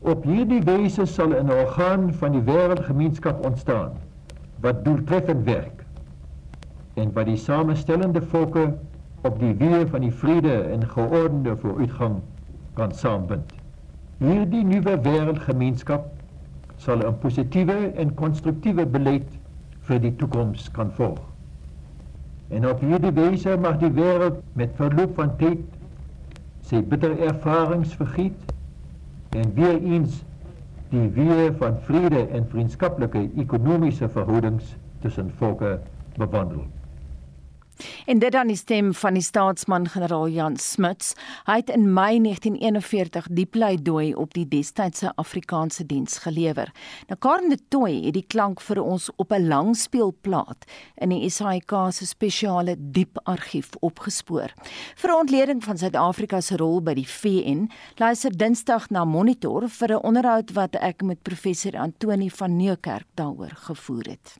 Op hierdie wyse sal 'n orgaan van die wêreldgemeenskap ontstaan wat doeltreffend werk en wat die samestellende volke op die weë van die vrede en geordende vooruitgang kan saambind. Hierdie nuwe wêreldgemeenskap sal 'n positiewe en konstruktiewe beleid vir die toekoms kan volg. En op hierdie wyse mag die wêreld met verloop van tyd sy bitter ervarings vergiet en weer eens die weë van vrede en vriendskaplike ekonomiese verhoudings tussen volke bewandel. En dit dan die stem van die staatsman generaal Jan Smuts. Hy het in Mei 1941 die pleidooi op die destydse Afrikaanse diens gelewer. Nou Karen de Tooi het die klank vir ons op 'n langspeelplaat in die SAIK se spesiale diep argief opgespoor. Vir ontleding van Suid-Afrika se rol by die VN, luister Dinsdag na Monitor vir 'n onderhoud wat ek met professor Antoni van Nieuwkerk daaroor gevoer het.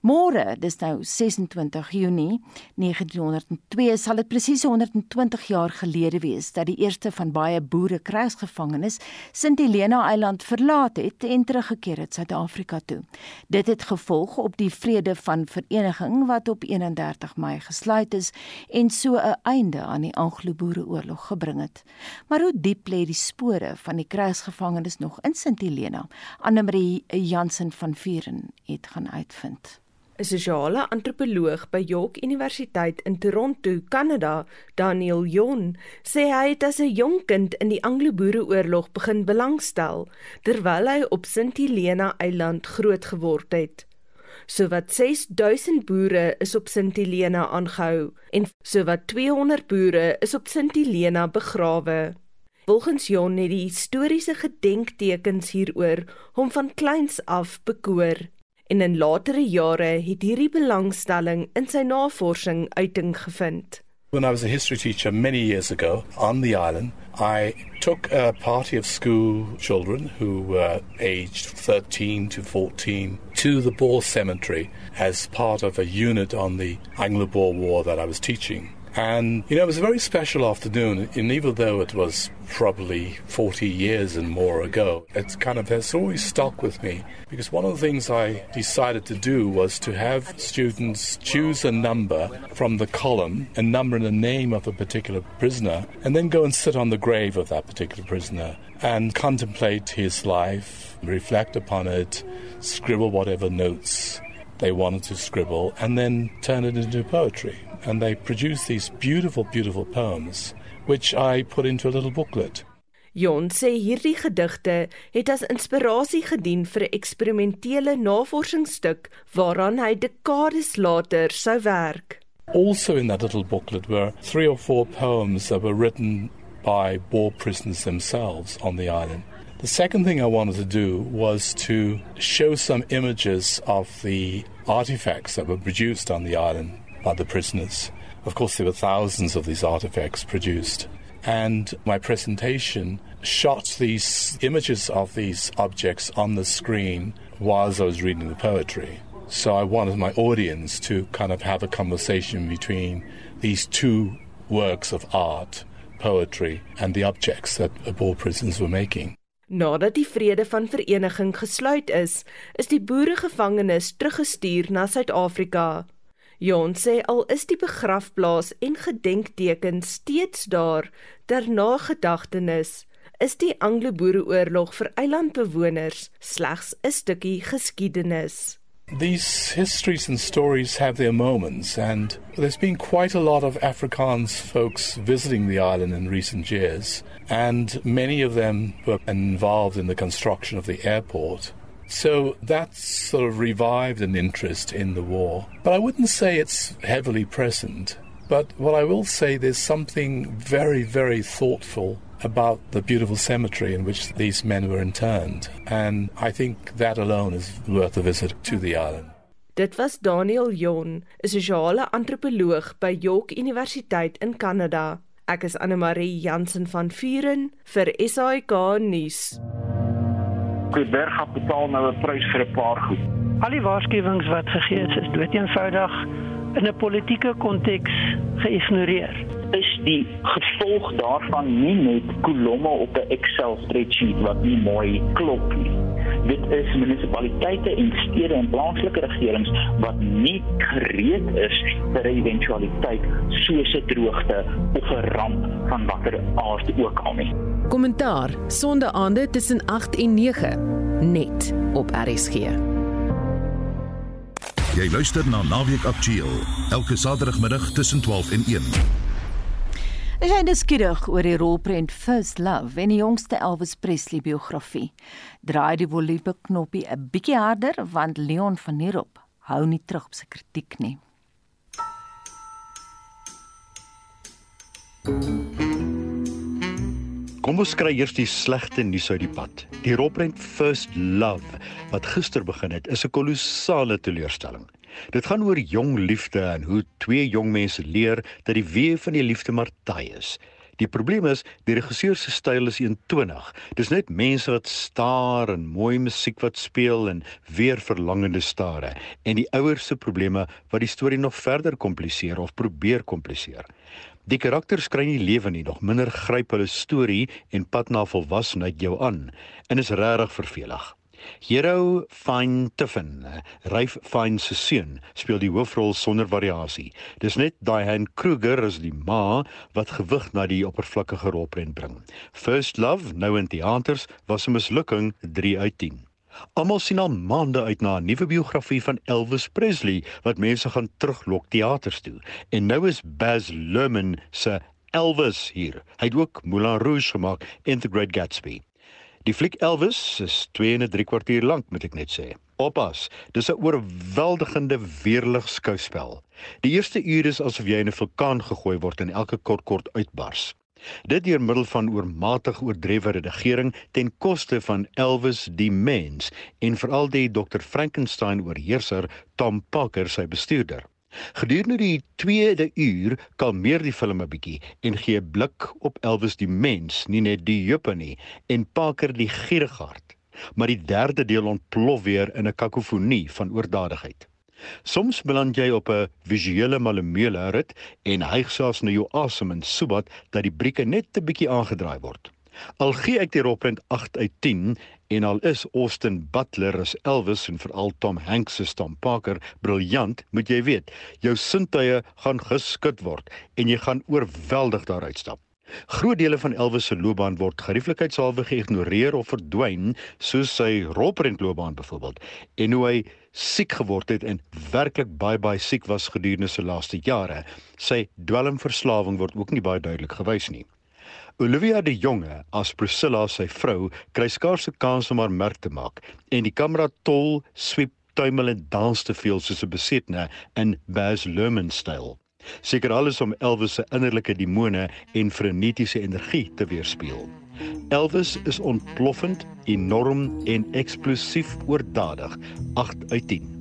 Môre, dis nou 26 Junie 1902, sal dit presies 120 jaar gelede wees dat die eerste van baie boere krygsgevangenes Sint Helena Eiland verlaat het en teruggekeer het Suid-Afrika toe. Dit het gevolg op die vrede van vereniging wat op 31 Mei gesluit is en so 'n einde aan die Anglo-Boereoorlog gebring het. Maar hoe diep lê die spore van die krygsgevangenes nog in Sint Helena? Anne-Marie Jansen van Vuren het gaan uitvind. 'n sosiale antropoloog by York Universiteit in Toronto, Kanada, Daniel Jon, sê hy het as 'n jong kind in die Anglo-Boereoorlog begin belangstel terwyl hy op Sint Helena Eiland groot geword het. Sowat 6000 boere is op Sint Helena aangehou en sowat 200 boere is op Sint Helena begrawe. Volgens Jon het die historiese gedenktekens hieroor hom van kleins af bekoor en in latere jare het hierdie belangstelling in sy navorsing uiting gevind. When I was a history teacher many years ago on the island, I took a party of school children who were aged 13 to 14 to the Boer Cemetery as part of a unit on the Anglo-Boer War that I was teaching. And, you know, it was a very special afternoon. And even though it was probably 40 years and more ago, it kind of has always stuck with me. Because one of the things I decided to do was to have students choose a number from the column, a number and a name of a particular prisoner, and then go and sit on the grave of that particular prisoner and contemplate his life, reflect upon it, scribble whatever notes they wanted to scribble, and then turn it into poetry. and they produced these beautiful, beautiful poems, which I put into a little booklet. Jon sê hierdie gedigte het as inspirasie gedien vir 'n eksperimentele navorsingsstuk waaraan hy dekades later sou werk. Also in that little booklet were three or four poems that were written by Boer prisoners themselves on the island. The second thing I wanted to do was to show some images of the artifacts that were produced on the island by the prisoners. Of course, there were thousands of these artifacts produced. And my presentation shot these images of these objects on the screen whilst I was reading the poetry. So I wanted my audience to kind of have a conversation between these two works of art, poetry, and the objects that the Boer prisons were making. Nadat die vrede van vereniging gesluit is, is die boeregevangenes teruggestuur na Suid-Afrika. Jon sê al is die begrafplaas en gedenkteken steeds daar ter nagedagtenis, is die Anglo-Boereoorlog vir eilandbewoners slegs 'n stukkie geskiedenis. These histories and stories have their moments, and there's been quite a lot of Afrikaans folks visiting the island in recent years, and many of them were involved in the construction of the airport. So that sort of revived an interest in the war. But I wouldn't say it's heavily present. But what I will say, there's something very, very thoughtful about the beautiful cemetery in which these men were interned. And I think that alone is worth a visit to the island. Dit was Daniel Jon, 'n sosiale antropoloog by York Universiteit in Kanada. Ek is Anne Marie Jansen van Vuren vir SAK nuus. Kuiberg gaan betaal nou 'n prys vir 'n paar goed. Al die waarskuwings wat gegee is, is doeteenvoudig in 'n politieke konteks geïgnoreer. Is die gevolg daarvan nie net kolomme op 'n Excel spreadsheet wat nie mooi klop nie. Dit is munisipaliteite en stede en plaaslike regerings wat nie gereed is vir 'n eventualiteit soos 'n droogte of 'n ramp van watter aard ook al nie. Kommentaar Sonde aande tussen 8 en 9 net op RSG. Jy luister na Naweek Aktueel elke Saterdagmiddag tussen 12 en 1. Is jy nuuskierig oor die rolprent First Love en die jongste Elvis Presley biografie? Draai die volume knoppie 'n bietjie harder want Leon van Heerop hou nie terug op sy kritiek nie. Kom ons kry eers die slegte nuus uit die pad. Die rolprent First Love wat gister begin het, is 'n kolossale teleurstelling. Dit gaan oor jong liefde en hoe twee jong mense leer dat die weë van die liefde maar taai is. Die probleem is, die regisseur se styl is 120. Dis net mense wat staar en mooi musiek wat speel en weer verlangende stare en die ouers se probleme wat die storie nog verder kompliseer of probeer kompliseer. Die karakters kry nie lewe nie, nog minder gryp hulle storie en pad na volwassenheid jou aan en is regtig vervelig. Hero Fine Tiffin, Ryf Fine se seun, speel die hoofrol sonder variasie. Dis net Diane Kruger as die ma wat gewig na die oppervlakkige rolprent bring. First Love, nou in teaters, was 'n mislukking 3 uit 10. Almal sien al maande uit na 'n nuwe biografie van Elvis Presley wat mense gaan teruglok teaters toe. En nou is Baz Luhrmann se Elvis hier. Hy het ook Moulin Rouge gemaak en The Great Gatsby. Die fliek Elvis is 2 en 3 kwartier lank, moet ek net sê. Oppas, dis 'n oorweldigende weerlig skouspel. Die eerste uur is asof jy in 'n vulkaan gegooi word en elke kort kort uitbars. Dit deur middel van oormatig oordrewe redigering ten koste van Elvis die mens en veral die Dr Frankenstein oorheerser Tom Parker sy bestuurder. Gedurende die tweede uur kalmeer die film 'n bietjie en gee 'n blik op Elvis die mens, nie net die juppe nie, en Parker die gierighart. Maar die derde deel ontplof weer in 'n kakofonie van oordadigheid. Soms beland jy op 'n visuele malemeule rit en hyg selfs na jou asem en sobat dat die brieke net 'n bietjie aangedraai word. Al gee ek die rolprent 8 uit 10 en al is Austin Butler as Elvis en veral Tom Hanks as Tom Parker briljant, moet jy weet, jou sintuie gaan geskit word en jy gaan oorweldig daaruit stap. Groot dele van Elvis se loopbaan word gerieflikheidshalwe geïgnoreer of verdwyn, soos sy rolprentloopbaan byvoorbeeld, en hoe hy siek geword het en werklik baie baie siek was gedurende sy laaste jare. Sy dwelmverslawing word ook nie baie duidelik gewys nie. Olivia de Jonge as Priscilla sy vrou kry skaars 'n kans om haar merk te maak en die kamera tol sweep tuimel en dans te veel soos 'n besetne in Baz Luhrmann styl. Seker alles om Elvis se innerlike demone en frenetiese energie te weerspieël. Elvis is ontploffend, enorm en eksplosief oordadig. 8 uit 10.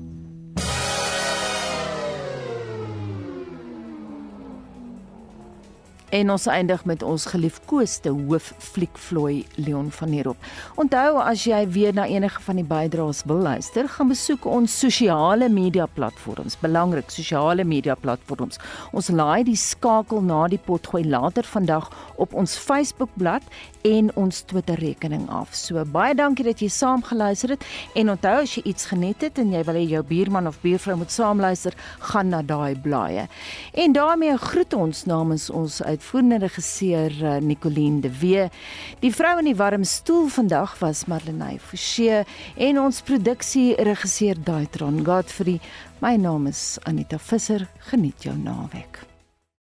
En ons eindig met ons geliefkoeste hooffliek vloei Leon van Heerop. Onthou as jy weer na enige van die bydraes wil luister, gaan besoek ons sosiale media platforms. Belangrik, sosiale media platforms. Ons laai die skakel na die potgooi later vandag op ons Facebookblad en ons Twitter rekening af. So baie dankie dat jy saam geluister het en onthou as jy iets geniet het en jy wil hê jou buurman of buurvrou moet saamluister, gaan na daai blaaie. En daarmee groet ons namens ons uit uitvoerende regisseur uh, Nicoline de Wee. Die vrou in die warm stoel vandag was Marlenae Forsie en ons produksie regisseur Daitron Godfrey. My naam is Anita Visser. Geniet jou naweek.